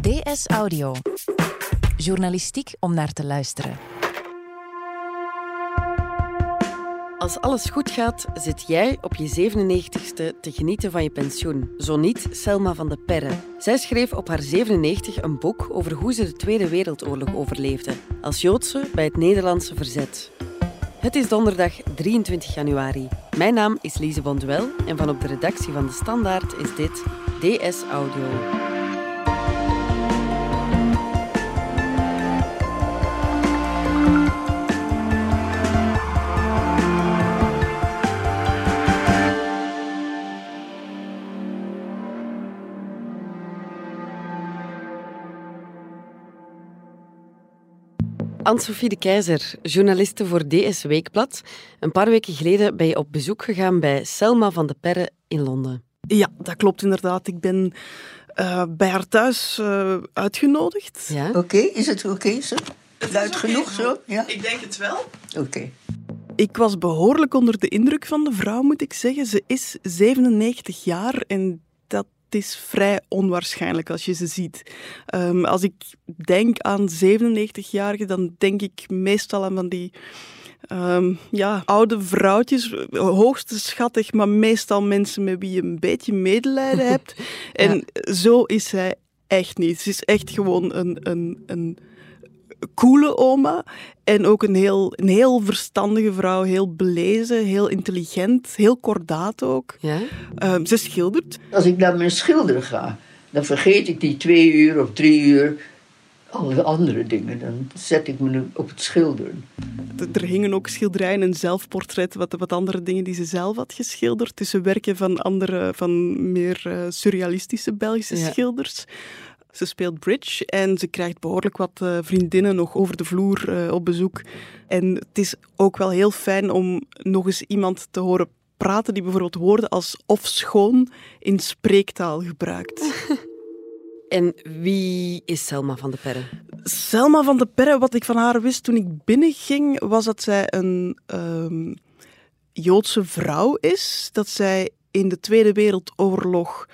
DS Audio. Journalistiek om naar te luisteren. Als alles goed gaat, zit jij op je 97ste te genieten van je pensioen. Zo niet Selma van de Perre. Zij schreef op haar 97 een boek over hoe ze de Tweede Wereldoorlog overleefde, als Joodse bij het Nederlandse verzet. Het is donderdag 23 januari. Mijn naam is Lise Bonduel en van op de redactie van De Standaard is dit DS Audio. Anne-Sophie de Keizer, journaliste voor DS Weekblad. Een paar weken geleden ben je op bezoek gegaan bij Selma van de Perre in Londen. Ja, dat klopt inderdaad. Ik ben uh, bij haar thuis uh, uitgenodigd. Ja? Oké, is het oké okay, zo? Luid genoeg zo? Ja? Ik denk het wel. Oké. Okay. Ik was behoorlijk onder de indruk van de vrouw, moet ik zeggen. Ze is 97 jaar en is vrij onwaarschijnlijk als je ze ziet. Um, als ik denk aan 97-jarigen, dan denk ik meestal aan van die um, ja, oude vrouwtjes, hoogste schattig, maar meestal mensen met wie je een beetje medelijden hebt. En zo is zij echt niet. Ze is echt gewoon een, een, een coole oma en ook een heel, een heel verstandige vrouw, heel belezen, heel intelligent, heel kordaat ook. Ja? Um, ze schildert. Als ik naar mijn schilder ga, dan vergeet ik die twee uur of drie uur alle andere dingen. Dan zet ik me op het schilderen. Er hingen ook schilderijen en zelfportretten, wat, wat andere dingen die ze zelf had geschilderd. Tussen werken van andere, van meer uh, surrealistische Belgische ja. schilders. Ze speelt bridge en ze krijgt behoorlijk wat uh, vriendinnen nog over de vloer uh, op bezoek. En het is ook wel heel fijn om nog eens iemand te horen praten die bijvoorbeeld woorden als of schoon in spreektaal gebruikt. En wie is Selma van de Perre? Selma van de Perre, wat ik van haar wist toen ik binnenging, was dat zij een um, Joodse vrouw is. Dat zij in de Tweede Wereldoorlog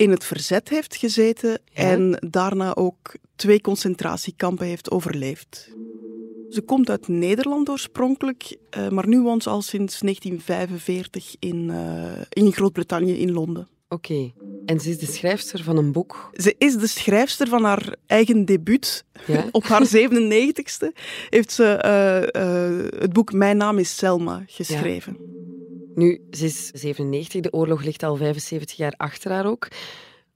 in het verzet heeft gezeten ja. en daarna ook twee concentratiekampen heeft overleefd. Ze komt uit Nederland oorspronkelijk, uh, maar nu woont ze al sinds 1945 in, uh, in Groot-Brittannië, in Londen. Oké. Okay. En ze is de schrijfster van een boek? Ze is de schrijfster van haar eigen debuut. Ja? Op haar 97ste heeft ze uh, uh, het boek Mijn naam is Selma geschreven. Ja. Nu, ze is 97, de oorlog ligt al 75 jaar achter haar ook.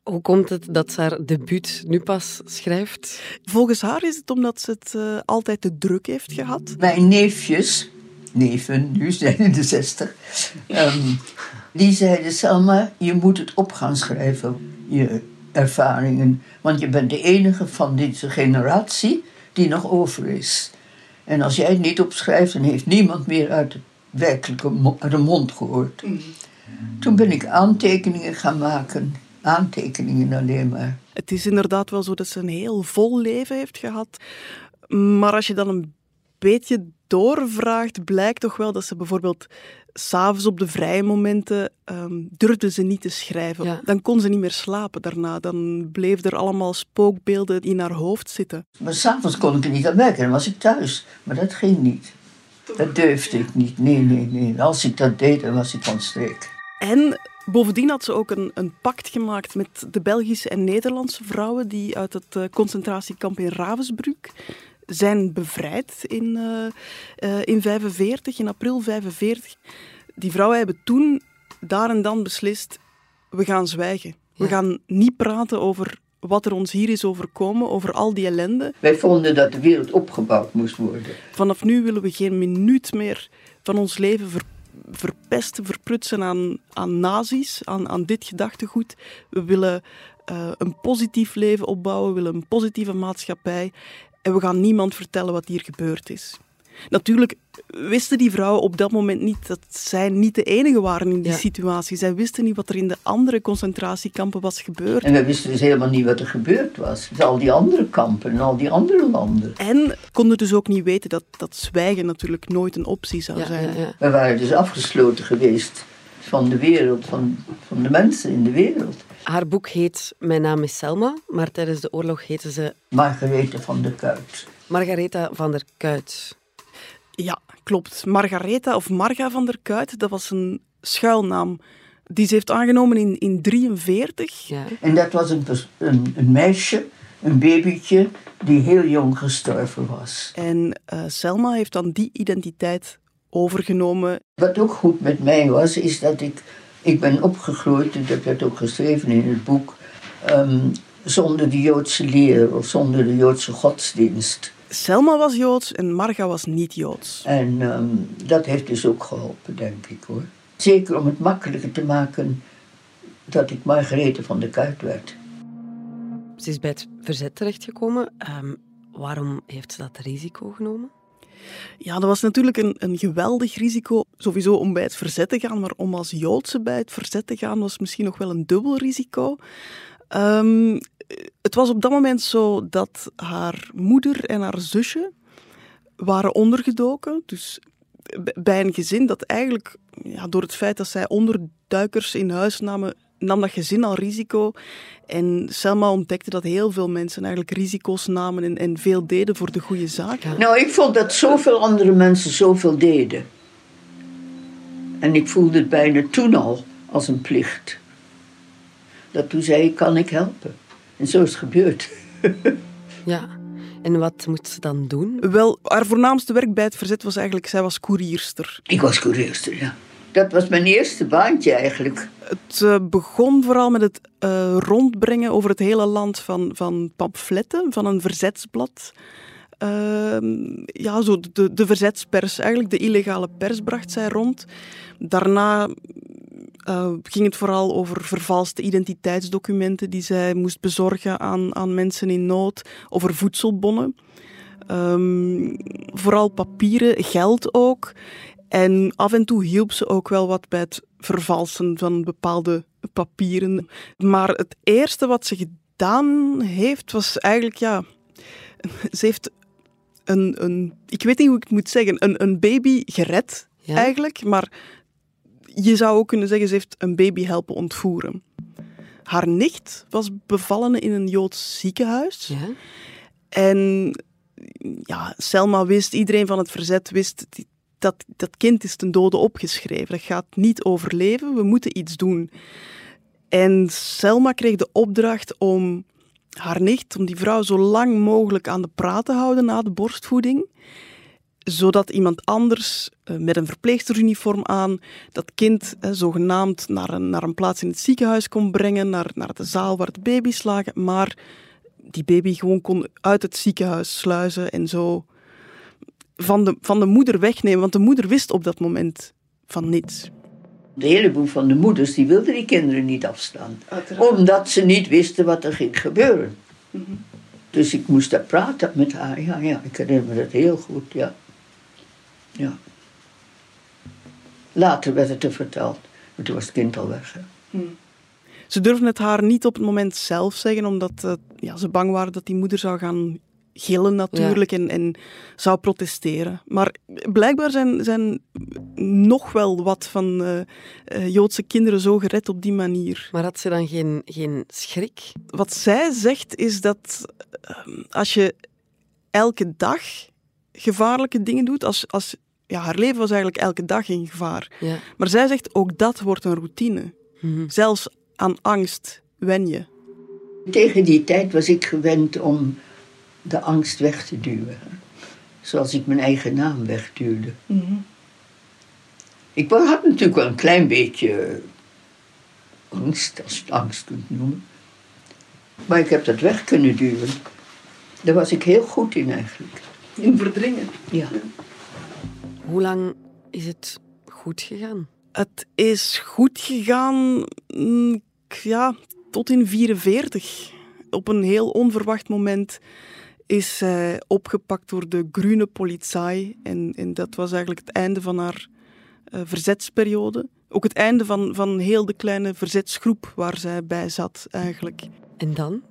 Hoe komt het dat ze haar debuut nu pas schrijft? Volgens haar is het omdat ze het uh, altijd te druk heeft gehad. Mijn neefjes, neven, nu zijn in de 60, um, die zeiden: Selma, je moet het op gaan schrijven, je ervaringen. Want je bent de enige van deze generatie die nog over is. En als jij het niet opschrijft, dan heeft niemand meer uit de werkelijke mo uit de mond gehoord. Mm. Toen ben ik aantekeningen gaan maken. Aantekeningen alleen maar. Het is inderdaad wel zo dat ze een heel vol leven heeft gehad. Maar als je dan een beetje doorvraagt, blijkt toch wel dat ze bijvoorbeeld s'avonds op de vrije momenten um, durfde ze niet te schrijven. Ja. Dan kon ze niet meer slapen daarna. Dan bleef er allemaal spookbeelden in haar hoofd zitten. Maar s'avonds kon ik er niet aan werken, dan was ik thuis. Maar dat ging niet. Dat durfde ik niet. Nee, nee, nee. Als ik dat deed, dan was ik van streek. En bovendien had ze ook een, een pact gemaakt met de Belgische en Nederlandse vrouwen die uit het uh, concentratiekamp in Ravensbrück zijn bevrijd in, uh, uh, in 45, in april 45. Die vrouwen hebben toen daar en dan beslist, we gaan zwijgen. We gaan niet praten over wat er ons hier is overkomen, over al die ellende. Wij vonden dat de wereld opgebouwd moest worden. Vanaf nu willen we geen minuut meer van ons leven ver, verpesten, verprutsen aan, aan nazi's, aan, aan dit gedachtegoed. We willen uh, een positief leven opbouwen, we willen een positieve maatschappij. En we gaan niemand vertellen wat hier gebeurd is. Natuurlijk wisten die vrouwen op dat moment niet dat zij niet de enige waren in die ja. situatie. Zij wisten niet wat er in de andere concentratiekampen was gebeurd. En we wisten dus helemaal niet wat er gebeurd was. Dus al die andere kampen en al die andere landen. En konden dus ook niet weten dat, dat zwijgen natuurlijk nooit een optie zou ja, zijn. Ja, we waren dus afgesloten geweest van de wereld, van, van de mensen in de wereld. Haar boek heet Mijn naam is Selma, maar tijdens de oorlog heette ze Margarethe van der Kuit. Margaretha van der Kuit. Ja, klopt. Margaretha of Marga van der Kuit, dat was een schuilnaam die ze heeft aangenomen in 1943. Ja. En dat was een, een, een, meisje, een babytje, die heel jong gestorven was. En uh, Selma heeft dan die identiteit overgenomen. Wat ook goed met mij was, is dat ik, ik ben opgegroeid, en dat werd ook geschreven in het boek, um, zonder de Joodse leer of zonder de Joodse godsdienst. Selma was Joods en Marga was niet Joods. En um, dat heeft dus ook geholpen, denk ik hoor. Zeker om het makkelijker te maken dat ik Margarethe van de Kuit werd. Ze is bij het verzet terechtgekomen. Um, waarom heeft ze dat risico genomen? Ja, dat was natuurlijk een, een geweldig risico, sowieso om bij het verzet te gaan, maar om als Joodse bij het verzet te gaan was misschien nog wel een dubbel risico. Um, het was op dat moment zo dat haar moeder en haar zusje waren ondergedoken. Dus bij een gezin dat eigenlijk, ja, door het feit dat zij onderduikers in huis namen, nam dat gezin al risico. En Selma ontdekte dat heel veel mensen eigenlijk risico's namen en, en veel deden voor de goede zaak. Nou, ik vond dat zoveel andere mensen zoveel deden. En ik voelde het bijna toen al als een plicht. Dat toen zei ik, kan ik helpen? En zo is het gebeurd. ja. En wat moet ze dan doen? Wel, haar voornaamste werk bij het verzet was eigenlijk, zij was koerierster. Ik was koerierster, ja. Dat was mijn eerste baantje eigenlijk. Het uh, begon vooral met het uh, rondbrengen over het hele land van, van pamfletten, van een verzetsblad. Uh, ja, zo de, de verzetspers, eigenlijk de illegale pers bracht zij rond. Daarna uh, ging het vooral over vervalste identiteitsdocumenten die zij moest bezorgen aan, aan mensen in nood, over voedselbonnen. Um, vooral papieren, geld ook. En af en toe hielp ze ook wel wat bij het vervalsen van bepaalde papieren. Maar het eerste wat ze gedaan heeft, was eigenlijk, ja, ze heeft een, een ik weet niet hoe ik het moet zeggen, een, een baby gered ja. eigenlijk, maar je zou ook kunnen zeggen, ze heeft een baby helpen ontvoeren. Haar nicht was bevallen in een Joods ziekenhuis. Ja. En ja, Selma wist, iedereen van het verzet wist, dat, dat kind is ten dode opgeschreven. Dat gaat niet overleven, we moeten iets doen. En Selma kreeg de opdracht om haar nicht, om die vrouw zo lang mogelijk aan de praat te houden na de borstvoeding zodat iemand anders uh, met een verpleegsteruniform aan dat kind uh, zogenaamd naar een, naar een plaats in het ziekenhuis kon brengen, naar, naar de zaal waar de baby's lagen, maar die baby gewoon kon uit het ziekenhuis sluizen en zo van de, van de moeder wegnemen, want de moeder wist op dat moment van niets. De heleboel van de moeders die wilden die kinderen niet afstaan, Uiteraard. omdat ze niet wisten wat er ging gebeuren. Mm -hmm. Dus ik moest daar praten met haar. Ja, ja, ik herinner me dat heel goed, ja. Ja. Later werd het er verteld, maar toen was het kind al weg. Hmm. Ze durfden het haar niet op het moment zelf zeggen, omdat uh, ja, ze bang waren dat die moeder zou gaan gillen natuurlijk ja. en, en zou protesteren. Maar blijkbaar zijn, zijn nog wel wat van uh, uh, Joodse kinderen zo gered op die manier. Maar had ze dan geen, geen schrik? Wat zij zegt is dat als je elke dag gevaarlijke dingen doet, als, als ja, haar leven was eigenlijk elke dag in gevaar. Ja. Maar zij zegt ook dat wordt een routine. Mhm. Zelfs aan angst wen je. Tegen die tijd was ik gewend om de angst weg te duwen. Zoals ik mijn eigen naam wegduwde. Mm Ik had natuurlijk wel een klein beetje angst, als je het angst kunt noemen. Maar ik heb dat weg kunnen duwen. Daar was ik heel goed in eigenlijk. In verdringen? Ja. Hoe lang is het goed gegaan? Het is goed gegaan, mm, ja, tot in 44. Op een heel onverwacht moment is zij opgepakt door de Groene Polizei. En, en dat was eigenlijk het einde van haar uh, verzetsperiode. Ook het einde van, van heel de kleine verzetsgroep waar zij bij zat, eigenlijk. En dan?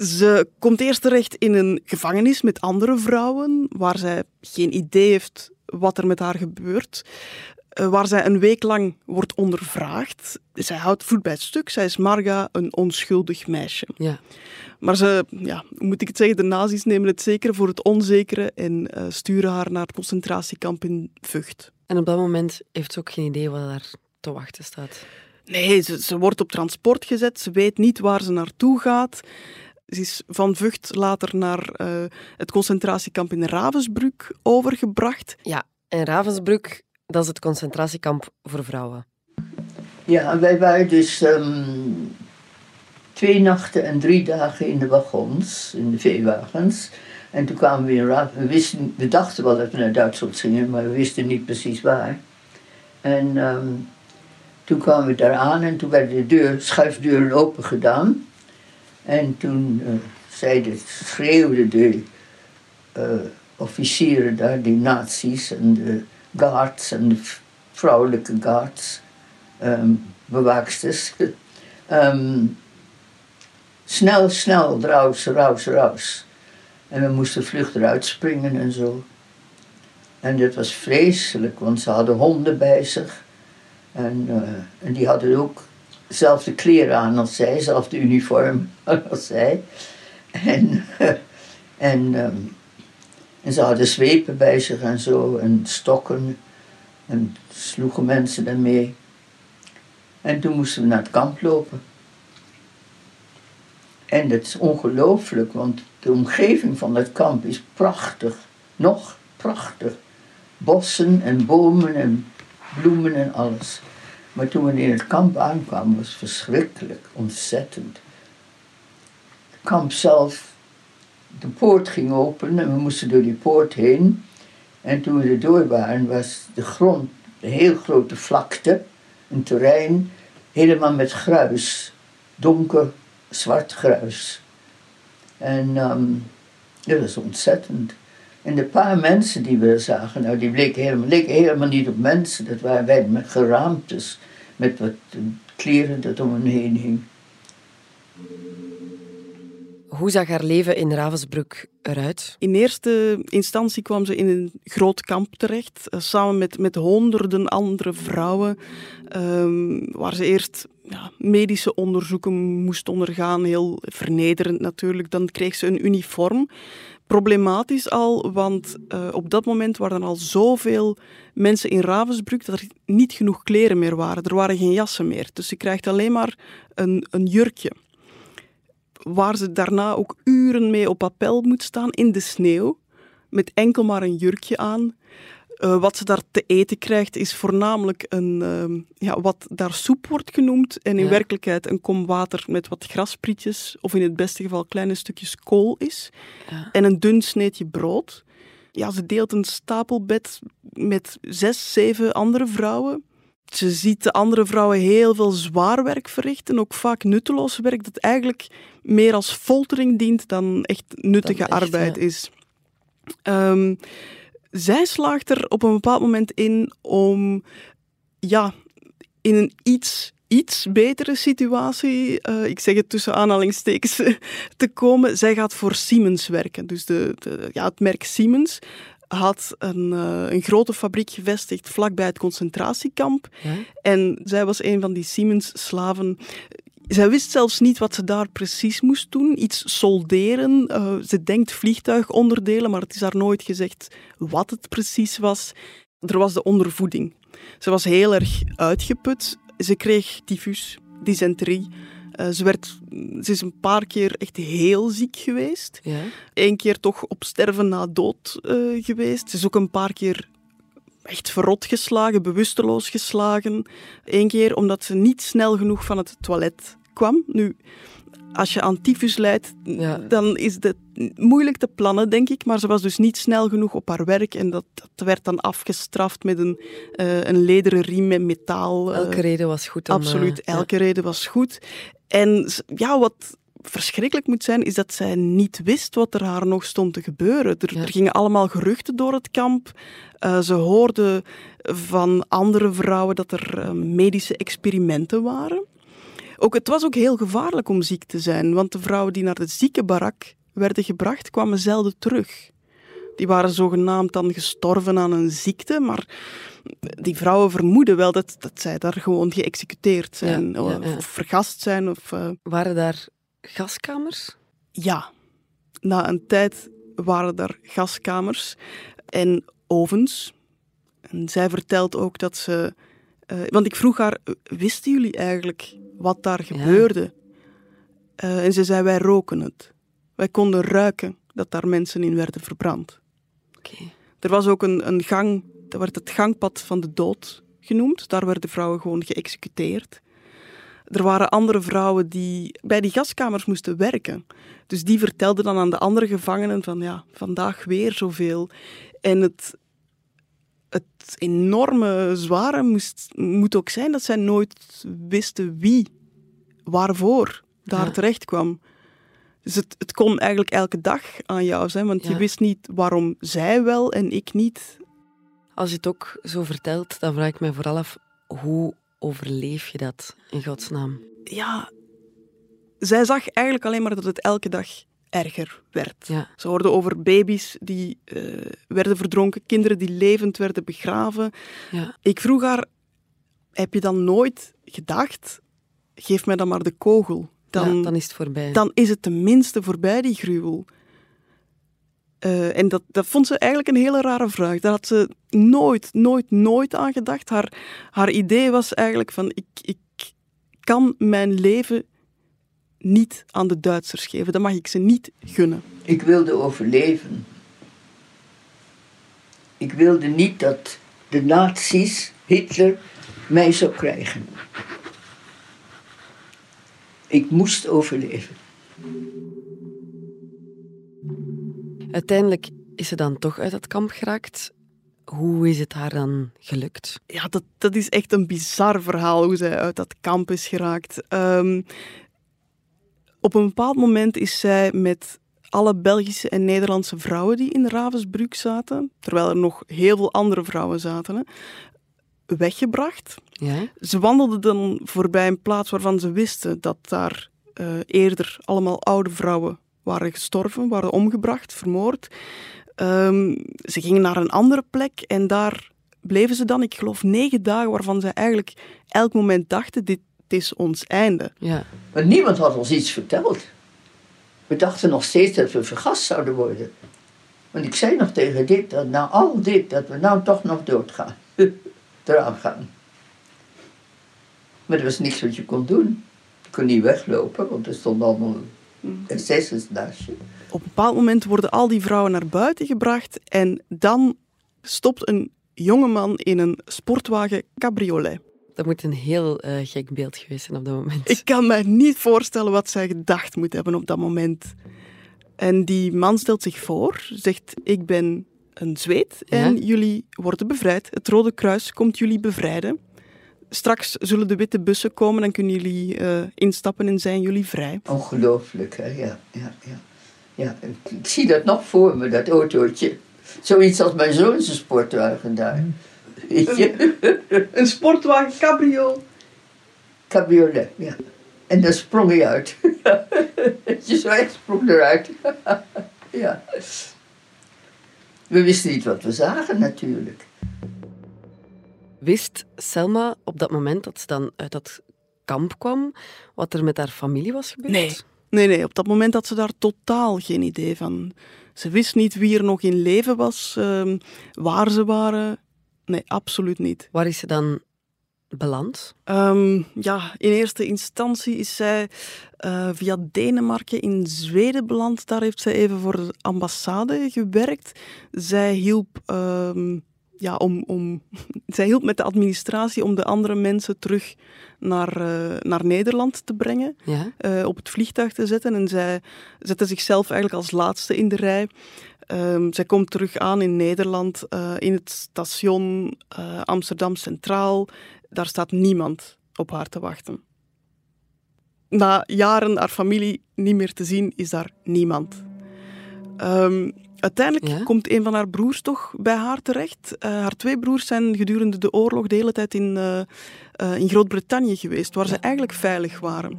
Ze komt eerst terecht in een gevangenis met andere vrouwen, waar zij geen idee heeft wat er met haar gebeurt. eh, waar zij een week lang wordt ondervraagd. Zij houdt voet bij het stuk. Zij is Marga, een onschuldig meisje. Ja. Maar ze, ja, hoe moet ik het zeggen, de nazi's nemen het zeker voor het onzekere en uh, sturen haar naar het concentratiekamp in Vught. En op dat moment heeft ze ook geen idee wat daar te wachten staat. Nee, ze, ze wordt op transport gezet. Ze weet niet waar ze naartoe gaat. Ze is van Vught later naar uh, het concentratiekamp in Ravensbrück overgebracht. Ja, en Ravensbrück, dat is het concentratiekamp voor vrouwen. Ja, wij waren dus um, twee nachten en drie dagen in de wagons, in de veewagens. En toen kwamen we in Ravensbrück. We, wisten, we dachten wel dat we naar Duitsland gingen, maar we wisten niet precies waar. En um, toen kwamen we daar aan en toen werden de deur, schuifdeuren open gedaan. En toen uh, zeiden, schreeuwden de uh, officieren daar, die nazi's en de guards en de vrouwelijke guards, um, bewaaksters. um, snel, snel, raus, raus, raus. En we moesten vlug eruit springen en zo. En dat was vreselijk, want ze hadden honden bij zich. En, uh, en die hadden ook dezelfde kleren aan als zij, dezelfde uniform als zij. En, en, um, en ze hadden zwepen bij zich en zo, en stokken. En sloegen mensen daarmee. En toen moesten we naar het kamp lopen. En dat is ongelooflijk, want de omgeving van het kamp is prachtig. Nog prachtig. Bossen en bomen en bloemen en alles. Maar toen we in het kamp aankwamen, was het verschrikkelijk, ontzettend. Kamp zelf, de poort ging open en we moesten door die poort heen. En toen we er door waren, was de grond een heel grote vlakte, een terrein, helemaal met gruis, donker zwart gruis. En um, dat was ontzettend. En de paar mensen die we zagen, nou, die bleken helemaal, leken helemaal niet op mensen. Dat waren wij met geraamtes, met wat kleren dat om hen heen hing. Hoe zag haar leven in Ravensbrück eruit? In eerste instantie kwam ze in een groot kamp terecht, uh, samen met, met honderden andere vrouwen, um, waar ze eerst ja, medische onderzoeken moest ondergaan, heel vernederend natuurlijk. Dan kreeg ze een uniform. Problematisch al, want uh, op dat moment waren er al zoveel mensen in Ravensbrück dat er niet genoeg kleren meer waren. Er waren geen jassen meer. Dus ze krijgt alleen maar een, een jurkje. Waar ze daarna ook uren mee op appel moet staan in de sneeuw, met enkel maar een jurkje aan. Uh, wat ze daar te eten krijgt is voornamelijk een, uh, ja, wat daar soep wordt genoemd en in ja. werkelijkheid een kom water met wat grasprietjes of in het beste geval kleine stukjes kool is ja. en een dun sneetje brood. Ja, ze deelt een stapelbed met zes, zeven andere vrouwen. Ze ziet de andere vrouwen heel veel zwaar werk verrichten, ook vaak nutteloos werk dat eigenlijk meer als foltering dient dan echt nuttige echt, arbeid ja. is. Um, zij slaagt er op een bepaald moment in om ja, in een iets, iets betere situatie, uh, ik zeg het tussen aanhalingstekens, te komen. Zij gaat voor Siemens werken. Dus de, de, ja, het merk Siemens had een, uh, een, grote fabriek gevestigd vlakbij het concentratiekamp. En zij was een van die Siemens-slaven zij wist zelfs niet wat ze daar precies moest doen. Iets solderen. Uh, ze denkt vliegtuigonderdelen, maar het is haar nooit gezegd wat het precies was. Er was de ondervoeding. Ze was heel erg uitgeput. Ze kreeg tyfus, dysenterie. Uh, ze, werd, ze is een paar keer echt heel ziek geweest. Ja. Eén keer toch op sterven na dood uh, geweest. Ze is ook een paar keer echt verrot geslagen, bewusteloos geslagen. Eén keer omdat ze niet snel genoeg van het toilet kwam. Nu, als je aan tyfus lijdt, ja. dan is het moeilijk te plannen, denk ik. Maar ze was dus niet snel genoeg op haar werk en dat, dat werd dan afgestraft met een, uh, een lederen riem met metaal. Elke reden was goed. Absoluut, uh, elke ja. reden was goed. En ja, wat verschrikkelijk moet zijn, is dat zij niet wist wat er haar nog stond te gebeuren. Er, ja. er gingen allemaal geruchten door het kamp. Uh, ze hoorde van andere vrouwen dat er uh, medische experimenten waren. Ook, het was ook heel gevaarlijk om ziek te zijn, want de vrouwen die naar de ziekenbarak werden gebracht, kwamen zelden terug. Die waren zogenaamd dan gestorven aan een ziekte, maar die vrouwen vermoeden wel dat, dat zij daar gewoon geëxecuteerd zijn Ja, of, ja, ja. of vergast zijn. Of, eh, Waren daar gaskamers? ja, na een tijd waren er gaskamers en ovens. En zij vertelt ook dat ze. eh, want ik vroeg haar: wisten jullie eigenlijk wat daar gebeurde? Eh, en ze zei: wij roken het. Wij konden ruiken dat daar mensen in werden verbrand. Er was ook een, een gang, dat werd het gangpad van de dood genoemd. Daar werden vrouwen gewoon geëxecuteerd. Er waren andere vrouwen die bij die gaskamers moesten werken. Dus die vertelden dan aan de andere gevangenen van ja, vandaag weer zoveel. En het, het enorme zware moest, moet ook zijn dat zij nooit wisten wie waarvoor daar Ja. terecht kwam. Dus het, het kon eigenlijk elke dag aan jou zijn, want je wist niet waarom zij wel en ik niet. Als je het ook zo vertelt, dan vraag ik mij vooral af, hoe overleef je dat in godsnaam? Ja, zij zag eigenlijk alleen maar dat het elke dag erger werd. Ja. Ze hoorde over baby's die eh, werden verdronken, kinderen die levend werden begraven. Ja. Ik vroeg haar, heb je dan nooit gedacht, geef mij dan maar de kogel. Dan, ja, dan is het voorbij. dan is het tenminste voorbij, die gruwel. Eh, en dat, dat vond ze eigenlijk een hele rare vraag. Daar had ze nooit, nooit, nooit aan gedacht. Haar, haar idee was eigenlijk van, ik, ik kan mijn leven niet aan de Duitsers geven. Dat mag ik ze niet gunnen. Ik wilde overleven. Ik wilde niet dat de nazi's, Hitler, mij zou krijgen. Ik moest overleven. Uiteindelijk is ze dan toch uit dat kamp geraakt. Hoe is het haar dan gelukt? Ja, dat, dat is echt een bizar verhaal hoe zij uit dat kamp is geraakt. Ehm, op een bepaald moment is zij met alle Belgische en Nederlandse vrouwen die in Ravensbrück zaten, terwijl er nog heel veel andere vrouwen zaten, hè, weggebracht. Ja? Ze wandelden dan voorbij een plaats waarvan ze wisten dat daar eh, eerder allemaal oude vrouwen waren gestorven, waren omgebracht, vermoord. Ehm, ze gingen naar een andere plek en daar bleven ze dan, ik geloof, negen dagen, waarvan ze eigenlijk elk moment dachten, dit is ons einde. Ja. Maar niemand had ons iets verteld. We dachten nog steeds dat we vergast zouden worden. Want ik zei nog tegen dit, dat na al dit, dat we nou toch nog doodgaan. Eraan gaan. Maar er was niks wat je kon doen. Je kon niet weglopen, want er stonden allemaal SS'ers naast je. Op een bepaald moment worden al die vrouwen naar buiten gebracht en dan stopt een jongeman in een sportwagen cabriolet. Dat moet een heel eh, gek beeld geweest zijn op dat moment. Ik kan me niet voorstellen wat zij gedacht moet hebben op dat moment. En die man stelt zich voor, zegt: Ik ben een Zweed en Ja. jullie worden bevrijd. Het Rode Kruis komt jullie bevrijden. Straks zullen de witte bussen komen, dan kunnen jullie eh, instappen en zijn jullie vrij. Ongelooflijk, hè? Ja, ja, ja. ja ik, ik zie dat nog voor me, dat autootje. Zoiets als mijn zoon zijn sportwagen daar. Weet je? Een sportwagen cabrio. Cabriolet, ja. En dan sprong hij uit. Je zo echt sprong eruit. ja. We wisten niet wat we zagen natuurlijk. Wist Selma op dat moment dat ze dan uit dat kamp kwam, wat er met haar familie was gebeurd? Nee. Nee, nee, op dat moment had ze daar totaal geen idee van. Ze wist niet wie er nog in leven was, ehm, waar ze waren. Nee, absoluut niet. Waar is ze dan beland? Ehm, ja, in eerste instantie is zij eh, via Denemarken in Zweden beland. Daar heeft zij even voor de ambassade gewerkt. Zij hielp, ehm, ja, om, om, zij hielp met de administratie om de andere mensen terug naar, eh, naar Nederland te brengen. Ja? eh, op het vliegtuig te zetten. En zij zette zichzelf eigenlijk als laatste in de rij. Ehm, zij komt terug aan in Nederland, in het station Amsterdam Centraal. Daar staat niemand op haar te wachten. Na jaren haar familie niet meer te zien, is daar niemand. Ehm, uiteindelijk Ja? komt een van haar broers toch bij haar terecht. Eh, haar twee broers zijn gedurende de oorlog de hele tijd in, eh, eh, in Groot-Brittannië geweest, waar ze eigenlijk veilig waren.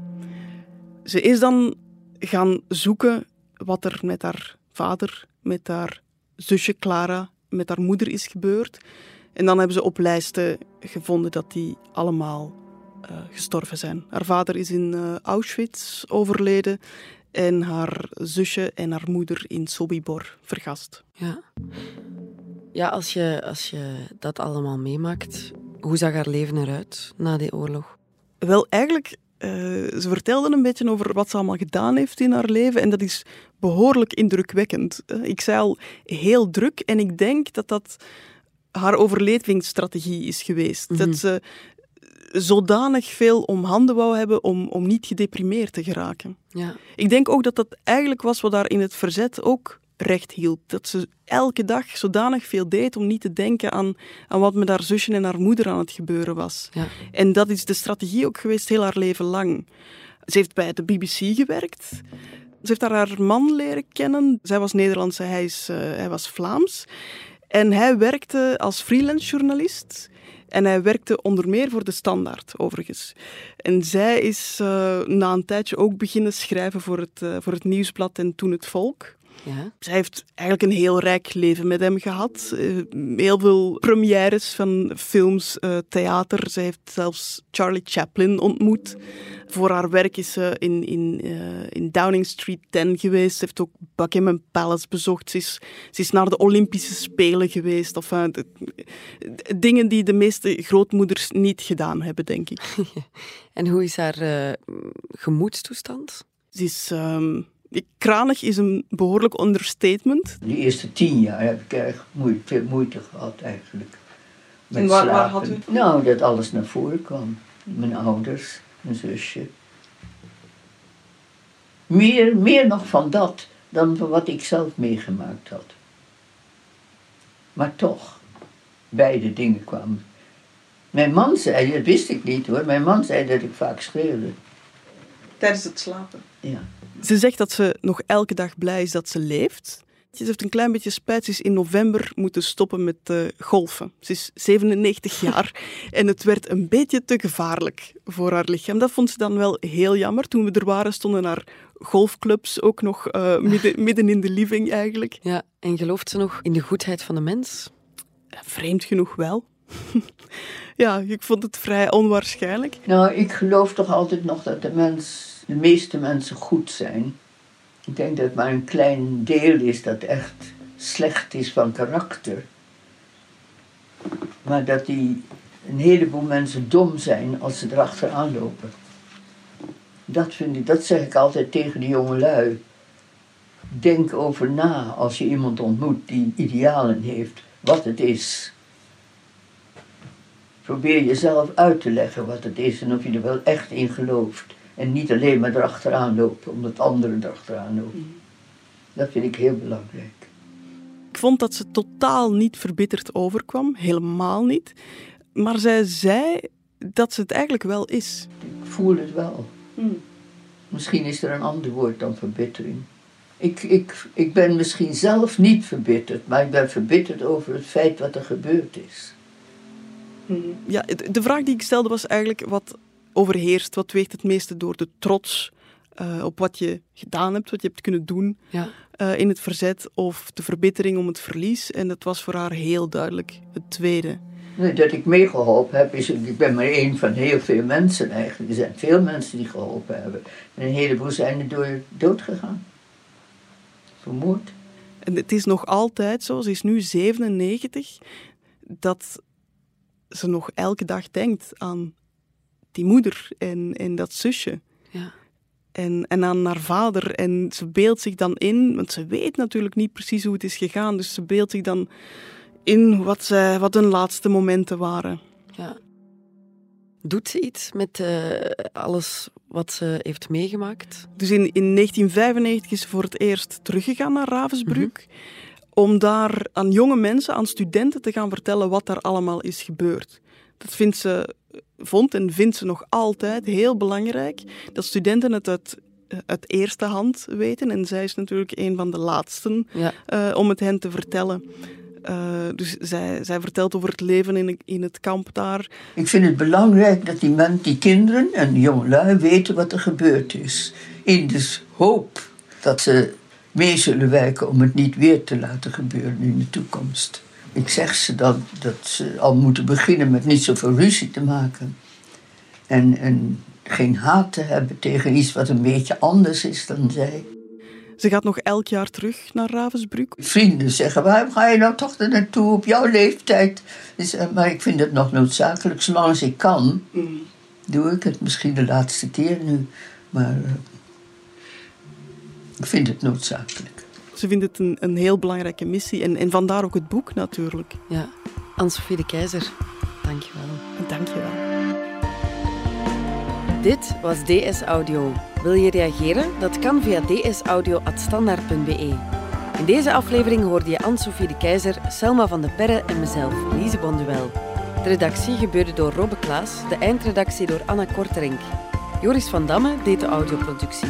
Ze is dan gaan zoeken wat er met haar vader, met haar zusje Clara met haar moeder is gebeurd. En dan hebben ze op lijsten gevonden dat die allemaal uh, gestorven zijn. Haar vader is in uh, Auschwitz overleden en haar zusje en haar moeder in Sobibor vergast. Ja, ja als, je, als je dat allemaal meemaakt, hoe zag haar leven eruit na die oorlog? Wel, eigenlijk, uh, ze vertelde een beetje over wat ze allemaal gedaan heeft in haar leven en dat is behoorlijk indrukwekkend. ik zei al, heel druk en ik denk dat dat haar overlevingsstrategie is geweest. Dat mhm. ze zodanig veel om handen wou hebben om, om niet gedeprimeerd te geraken. Ja. Ik denk ook dat dat eigenlijk was wat daar in het verzet ook recht hield. Dat ze elke dag zodanig veel deed om niet te denken aan, aan wat met haar zusje en haar moeder aan het gebeuren was. Ja. En dat is de strategie ook geweest heel haar leven lang. Ze heeft bij de BBC gewerkt. Ze heeft daar haar man leren kennen. Zij was Nederlandse, hij, is, uh, hij was Vlaams. En hij werkte als freelance journalist. En hij werkte onder meer voor de Standaard, overigens. En zij is uh, na een tijdje ook beginnen schrijven voor het, uh, voor het Nieuwsblad en toen het Volk. Ja. Zij heeft eigenlijk een heel rijk leven met hem gehad. Uh, heel veel premières van films, theater. Zij heeft zelfs Charlie Chaplin ontmoet. Voor haar werk is ze in, in, uh, in Downing Street 10 geweest. Ze heeft ook Buckingham Palace bezocht. Ze is, ze is naar de Olympische Spelen geweest. Of, dingen die de meeste grootmoeders niet gedaan hebben, denk ik. en hoe is haar uh, gemoedstoestand? Ze is... Um, kranig is een behoorlijk understatement. De eerste tien jaar heb ik erg moeite, veel moeite gehad eigenlijk. Met en waar, waar had u? Nou, dat alles naar voren kwam. Mijn ouders, een zusje. Meer, meer nog van dat dan van wat ik zelf meegemaakt had. Maar toch, beide dingen kwamen. Mijn man zei, dat wist ik niet hoor, mijn man zei dat ik vaak schreeuwde. Tijdens het slapen? Ja. Ze zegt dat ze nog elke dag blij is dat ze leeft. Ze heeft een klein beetje spijt. Ze is in november moeten stoppen met uh, golfen. Ze is 97 jaar en het werd een beetje te gevaarlijk voor haar lichaam. Dat vond ze dan wel heel jammer. Toen we er waren, stonden haar golfclubs ook nog uh, midden, midden in de living eigenlijk. Ja, en gelooft ze nog in de goedheid van de mens? Vreemd genoeg wel. ja, ik vond het vrij onwaarschijnlijk. Nou, ik geloof toch altijd nog dat de mens, de meeste mensen goed zijn. Ik denk dat het maar een klein deel is dat echt slecht is van karakter. Maar dat die een heleboel mensen dom zijn als ze erachteraan lopen. Dat, vind ik, dat zeg ik altijd tegen de jonge lui. Denk over na als je iemand ontmoet die idealen heeft, wat het is. Probeer jezelf uit te leggen wat het is en of je er wel echt in gelooft. En niet alleen maar erachteraan lopen, omdat anderen erachteraan lopen. Mm. Dat vind ik heel belangrijk. Ik vond dat ze totaal niet verbitterd overkwam, helemaal niet. Maar zij zei dat ze het eigenlijk wel is. Ik voel het wel. Mm. Misschien is er een ander woord dan verbittering. Ik, ik, ik ben misschien zelf niet verbitterd, maar ik ben verbitterd over het feit wat er gebeurd is. Mm. Ja, de vraag die ik stelde was eigenlijk wat overheerst? Wat weegt het meeste door de trots uh, op wat je gedaan hebt, wat je hebt kunnen doen ja. uh, in het verzet, of de verbittering om het verlies? En dat was voor haar heel duidelijk het tweede. Nee, dat ik meegeholpen heb, is, ik ben maar één van heel veel mensen eigenlijk. Er zijn veel mensen die geholpen hebben. En een heleboel zijn er door dood gegaan. Vermoord. En het is nog altijd zo, ze is nu 97, dat ze nog elke dag denkt aan die moeder en, en dat zusje. Ja. En, en aan haar vader. En ze beeldt zich dan in, want ze weet natuurlijk niet precies hoe het is gegaan. Dus ze beeldt zich dan in wat, zij, wat hun laatste momenten waren. Ja. Doet ze iets met uh, alles wat ze heeft meegemaakt? Dus in, in 1995 is ze voor het eerst teruggegaan naar Ravensbrück. Mhm. Om daar aan jonge mensen, aan studenten te gaan vertellen wat daar allemaal is gebeurd. Dat vindt ze vond en vindt ze nog altijd heel belangrijk dat studenten het uit, uit eerste hand weten. En zij is natuurlijk een van de laatsten ja. uh, om het hen te vertellen. Uh, dus zij, zij vertelt over het leven in, in het kamp daar. Ik vind het belangrijk dat die, men, die kinderen en jongelui weten wat er gebeurd is. In de hoop dat ze mee zullen werken om het niet weer te laten gebeuren in de toekomst. Ik zeg ze dan dat ze al moeten beginnen met niet zoveel ruzie te maken. En, en geen haat te hebben tegen iets wat een beetje anders is dan zij. Ze gaat nog elk jaar terug naar Ravensbrück. Vrienden zeggen, waarom ga je nou toch er naartoe op jouw leeftijd? Eh, maar ik vind het nog noodzakelijk, zolang als ik kan, doe ik het. Misschien de laatste keer nu, maar uh, ik vind het noodzakelijk. Ze vindt het een, een heel belangrijke missie en, en vandaar ook het boek natuurlijk. Ja, Anne-Sophie de Keizer, dank je wel. Dank je wel. Dit was DS Audio. Wil je reageren? Dat kan via dsaudio.standaard.be. In deze aflevering hoorde je Anne-Sophie de Keizer, Selma van de Perre en mezelf, Lise Bonduel. De redactie gebeurde door Robbe Klaas, de eindredactie door Anna Korterink. Joris van Damme deed de audioproductie.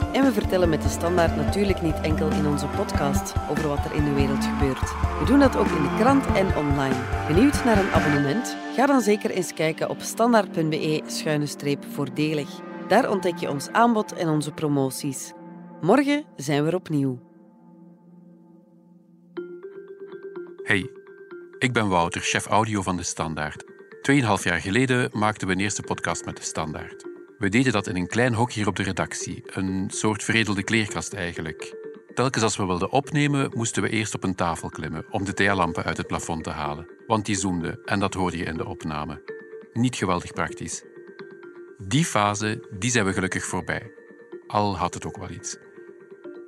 En we vertellen met de standaard natuurlijk niet enkel in onze podcast over wat er in de wereld gebeurt. We doen dat ook in de krant en online. Benieuwd naar een abonnement? Ga dan zeker eens kijken op standaard.be-voordelig. Daar ontdek je ons aanbod en onze promoties. Morgen zijn we er opnieuw. Hey, ik ben Wouter, chef audio van De Standaard. Tweeënhalf jaar geleden maakten we een eerste podcast met De Standaard. We deden dat in een klein hok hier op de redactie, een soort veredelde kleerkast eigenlijk. Telkens als we wilden opnemen, moesten we eerst op een tafel klimmen om de thealampen uit het plafond te halen, want die zoemden en dat hoorde je in de opname. Niet geweldig praktisch. Die fase die zijn we gelukkig voorbij. Al had het ook wel iets.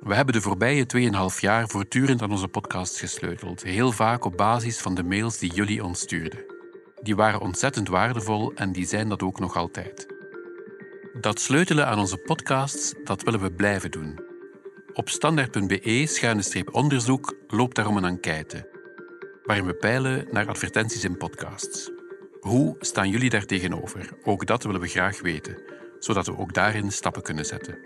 We hebben de voorbije 2,5 jaar voortdurend aan onze podcast gesleuteld, heel vaak op basis van de mails die jullie ons stuurden. Die waren ontzettend waardevol en die zijn dat ook nog altijd. Dat sleutelen aan onze podcasts, dat willen we blijven doen. Op standaard.be-onderzoek loopt daarom een enquête, waarin we peilen naar advertenties in podcasts. Hoe staan jullie daar tegenover? Ook dat willen we graag weten, zodat we ook daarin stappen kunnen zetten.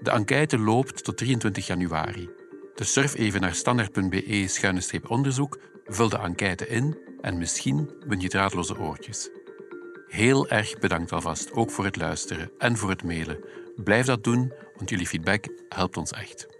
De enquête loopt tot 23 januari. Dus surf even naar standaard.be-onderzoek, vul de enquête in en misschien win je draadloze oortjes. Heel erg bedankt alvast, ook voor het luisteren en voor het mailen. Blijf dat doen, want jullie feedback helpt ons echt.